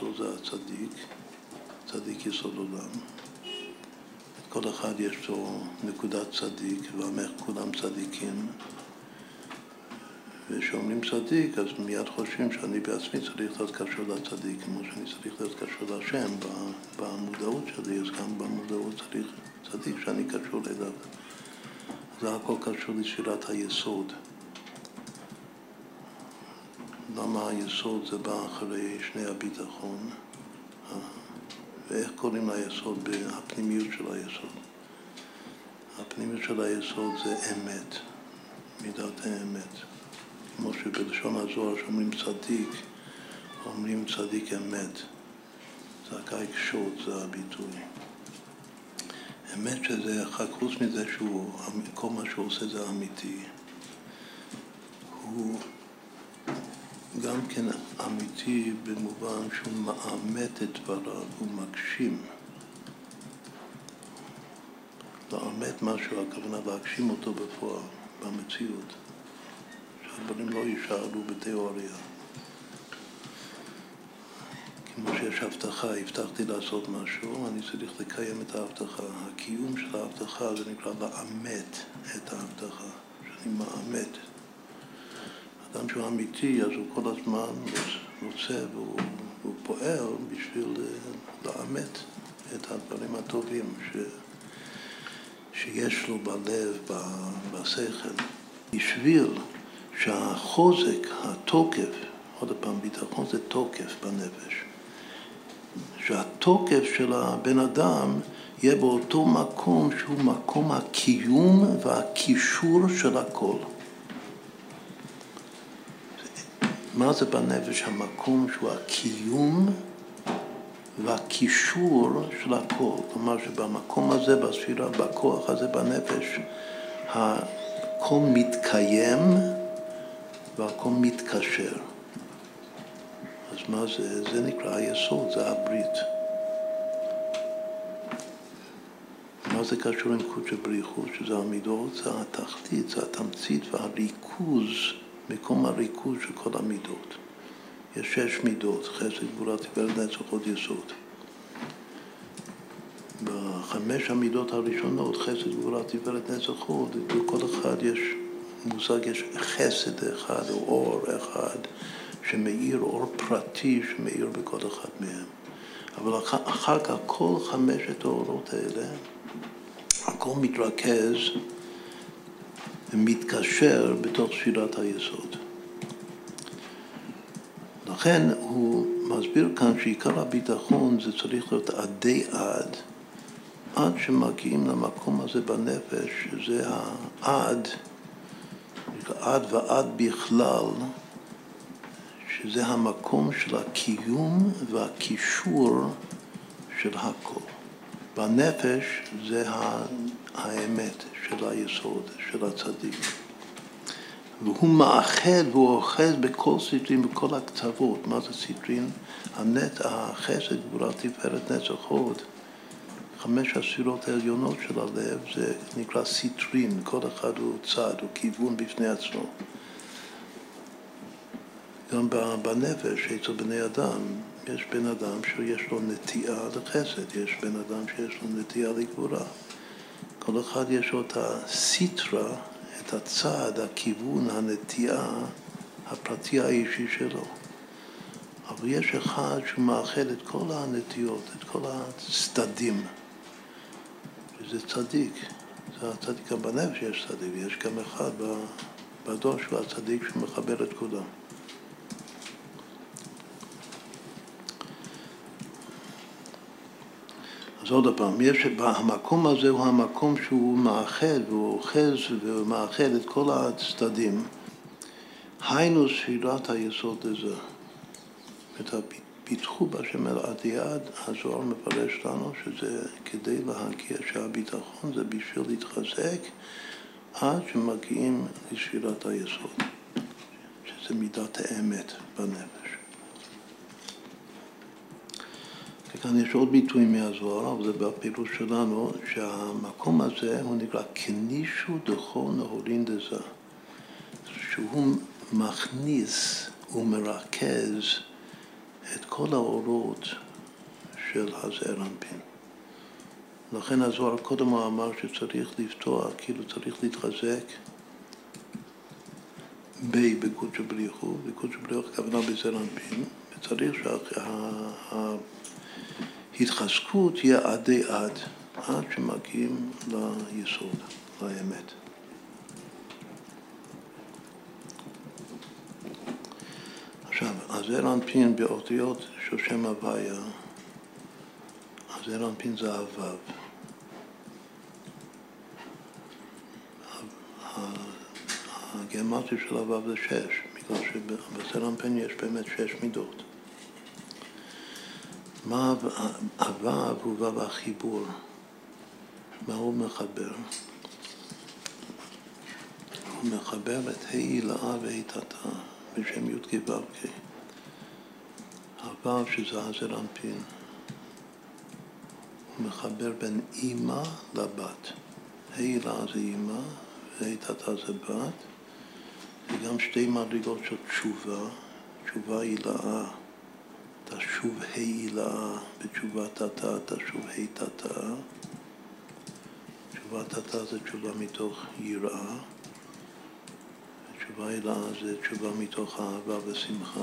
יסוד זה הצדיק, צדיק יסוד עולם. כל אחד יש לו נקודת צדיק, ועמך כולם צדיקים. וכשאומרים צדיק, אז מיד חושבים שאני בעצמי צריך להיות קשור לצדיק, כמו שאני צריך להיות קשור להשם במודעות שלי, אז גם במודעות צריך צדיק שאני קשור אליו. זה הכל קשור לשירת היסוד. למה היסוד זה בא אחרי שני הביטחון? ואיך קוראים ליסוד הפנימיות של היסוד? הפנימיות של היסוד זה אמת, מידת האמת. כמו שבלשון הזוהר שאומרים צדיק, אומרים צדיק אמת. זה הקאי קשות, זה הביטוי. אמת שזה, חוץ מזה שהוא, כל מה שהוא עושה זה אמיתי. הוא גם כן אמיתי במובן שהוא מאמת את דבריו, הוא מגשים. לאמת משהו, הכוונה להגשים אותו בפועל, במציאות. שהדברים לא יישארו בתיאוריה. כמו שיש הבטחה, הבטחתי לעשות משהו, אני צריך לקיים את ההבטחה. הקיום של ההבטחה זה נקרא לאמת את ההבטחה, שאני מאמת. אדם שהוא אמיתי, אז הוא כל הזמן רוצה והוא, והוא פועל בשביל אה, לאמת את הדברים הטובים ש, שיש לו בלב, בשכל. בשביל שהחוזק, התוקף, עוד פעם, ביטחון זה תוקף בנפש, שהתוקף של הבן אדם יהיה באותו מקום שהוא מקום הקיום והקישור של הכל. מה זה בנפש המקום שהוא הקיום והקישור של הכל? כלומר שבמקום הזה, בספירה, בכוח הזה בנפש, הכל מתקיים והכל מתקשר. אז מה זה? זה נקרא היסוד, זה הברית. מה זה קשור עם קודש הבריחו? שזה המידות, זה התחתית, זה התמצית והריכוז, מקום הריכוז של כל המידות. יש שש מידות, חסד, גבולה, תפארת, נצח, עוד יסוד. בחמש המידות הראשונות, חסד, גבולה, תפארת, נצח, עוד, בכל אחד יש מושג, יש חסד אחד או אור אחד שמאיר, אור פרטי שמאיר בכל אחד מהם. אבל אחר כך כל חמשת האורות האלה, הכל מתרכז ומתקשר בתוך ספירת היסוד. לכן הוא מסביר כאן שעיקר הביטחון זה צריך להיות עדי עד, עד שמגיעים למקום הזה בנפש, שזה העד עד ועד בכלל, שזה המקום של הקיום והקישור של הכל. בנפש זה האמת של היסוד, של הצדיק. והוא מאחד והוא אוחז בכל סטרין, בכל הקצוות. מה זה סטרין? הנט, החסד, גבורה, תפארת, נצח, הוד. חמש הספירות העליונות של הלב זה נקרא סיטרין, כל אחד הוא צד, הוא כיוון בפני עצמו. גם בנפש, אצל בני אדם, יש בן אדם שיש לו נטייה לחסד, יש בן אדם שיש לו נטייה לגבורה. כל אחד יש את הסיטרה, את הצד, הכיוון, הנטייה הפרטי האישי שלו. אבל יש אחד שהוא מאחד את כל הנטיות, את כל הצדדים. זה צדיק. זה הצדיק גם בנפש יש צדיק, יש גם אחד בדור שהוא הצדיק שמחבר את כולם. אז עוד פעם, יש, המקום הזה הוא המקום שהוא מאחד והוא אוחז ומאחד את כל הצדדים. היינו ספירת היסוד לזה. את הביטוי. פיתחו בהשם אל עדיעד, הזוהר מפרש לנו שזה כדי להגיע שהביטחון זה בשביל להתחזק עד שמגיעים לספירת היסוד, שזה מידת האמת בנפש. וכאן יש עוד ביטוי מהזוהר, אבל זה בפירוש שלנו, שהמקום הזה הוא נקרא כנישו דכו נהורין דזה, שהוא מכניס ומרכז את כל האורות של הזעיר אנפין. לכן הזוהר קודם אמר שצריך לפתוח, כאילו צריך להתחזק ב בקודשא בריחו, בקודשא בריחו הכוונה בזעיר אנפין, וצריך שההתחזקות תהיה עדי עד, עד שמגיעים ליסוד, לאמת. עכשיו, הזעיר אנפין באותיות של שם הוויה, הזעיר אנפין זה הוו. הגרמטי של הוו זה שש, בגלל שבזעיר אנפין יש באמת שש מידות. מה הוו הוא וו החיבור, מה הוא מחבר? הוא מחבר את ה' הילאה וה' תתא. בשם י"ק ו"ק. הו"ב שזה הזר אנפין, הוא מחבר בין אימא לבת. הילה זה אימא והיתתה זה בת, וגם שתי מדרגות של תשובה, תשובה הילאה, תשוב הילאה, בתשובה תתה תשוב היתתה. תשובה תתה זה תשובה מתוך יראה. תשובה הילה זה תשובה מתוך אהבה ושמחה.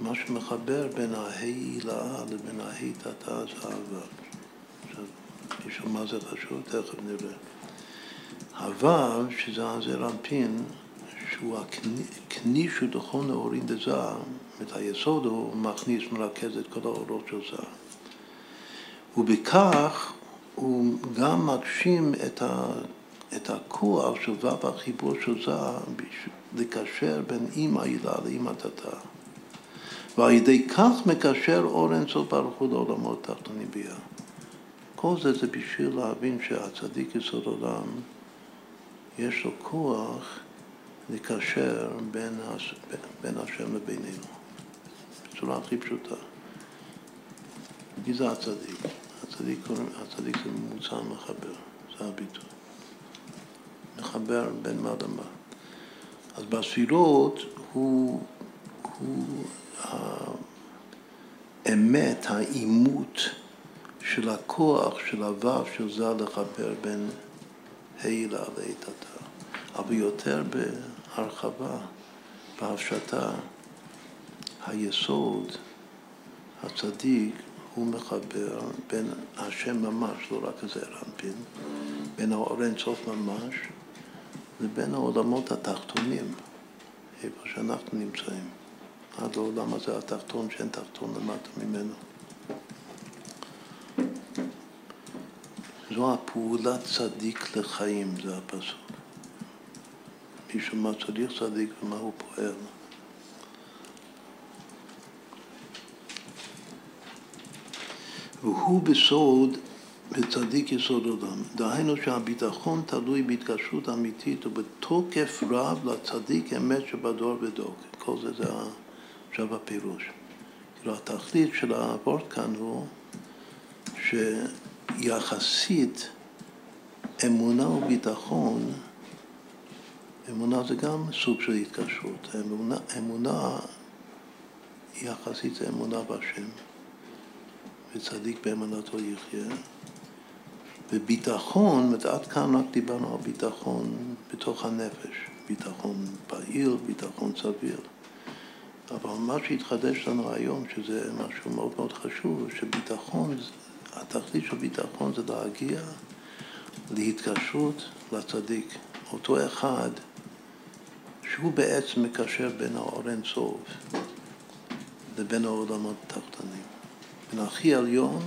ומה שמחבר בין ההילאה לבין ההיטתה זה אהבה. עכשיו, מישהו מה זה חשוב? תכף נראה. הוו, שזה אנפין, שהוא הכניש ודחון נאורין דזר, את היסוד הוא מכניס, מרכז את כל האורות של זר. ובכך הוא גם מגשים את ה... את הכוח של ו' החיבור של זה לקשר בין אימא הילה לאימא תתה. ועל ידי כך מקשר אור אינסוף ברוך הוא לעולמות תחתונים ביה. כל זה זה בשביל להבין שהצדיק יסוד עולם, יש לו כוח לקשר בין, הש... בין השם לבינינו, בצורה הכי פשוטה. מי זה הצדיק? הצדיק, הצדיק זה ממוצע מחבר, זה הביטוי. מחבר בין מה למה. אז בספירות הוא, הוא האמת, העימות של הכוח של הוו של זה לחבר בין הילה לאיתתה, אבל יותר בהרחבה, בהפשטה, היסוד, הצדיק, הוא מחבר בין השם ממש, לא רק איזה רמפין, בין האור אינסוף ממש לבין העולמות התחתונים, איפה שאנחנו נמצאים, עד לעולם הזה התחתון שאין תחתון למטה ממנו. זו הפעולת צדיק לחיים, זה הפסוק. מישהו מה צריך צדיק ומה הוא פועל. והוא בסוד וצדיק יסוד עולם. דהיינו שהביטחון תלוי בהתקשרות אמיתית ובתוקף רב לצדיק אמת שבדור ודור. כל זה זה עכשיו הפירוש. כאילו התכלית של האבות כאן הוא שיחסית אמונה וביטחון, אמונה זה גם סוג של התקשרות. אמונה, אמונה יחסית זה אמונה בהשם, וצדיק באמונתו יחיה. וביטחון, עד כאן רק דיברנו על ביטחון בתוך הנפש, ביטחון פעיל, ביטחון סביר. אבל מה שהתחדש לנו היום, שזה משהו מאוד מאוד חשוב, שביטחון, התכלית של ביטחון זה להגיע להתקשרות לצדיק. אותו אחד שהוא בעצם מקשר בין האור אינסוף לבין העולמות התחתונים. בין הכי עליון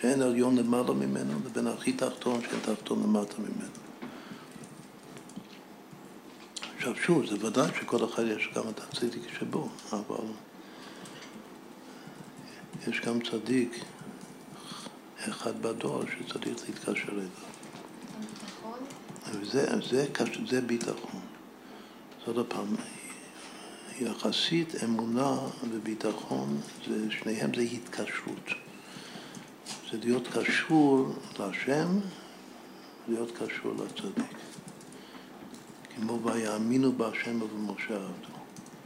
שאין עליון למעלה ממנו לבין הכי תחתון שאין תחתון למטה ממנו. עכשיו שוב, זה ודאי שכל אחד יש גם את הצדיק שבו, אבל יש גם צדיק אחד בדור שצריך להתקשר אליו. וזה זה, זה ביטחון. זאת הפעם, יחסית אמונה וביטחון, זה, שניהם זה התקשרות. זה להיות קשור להשם, להיות קשור לצדיק. כמו ויאמינו בהשם ובמשה עבדו.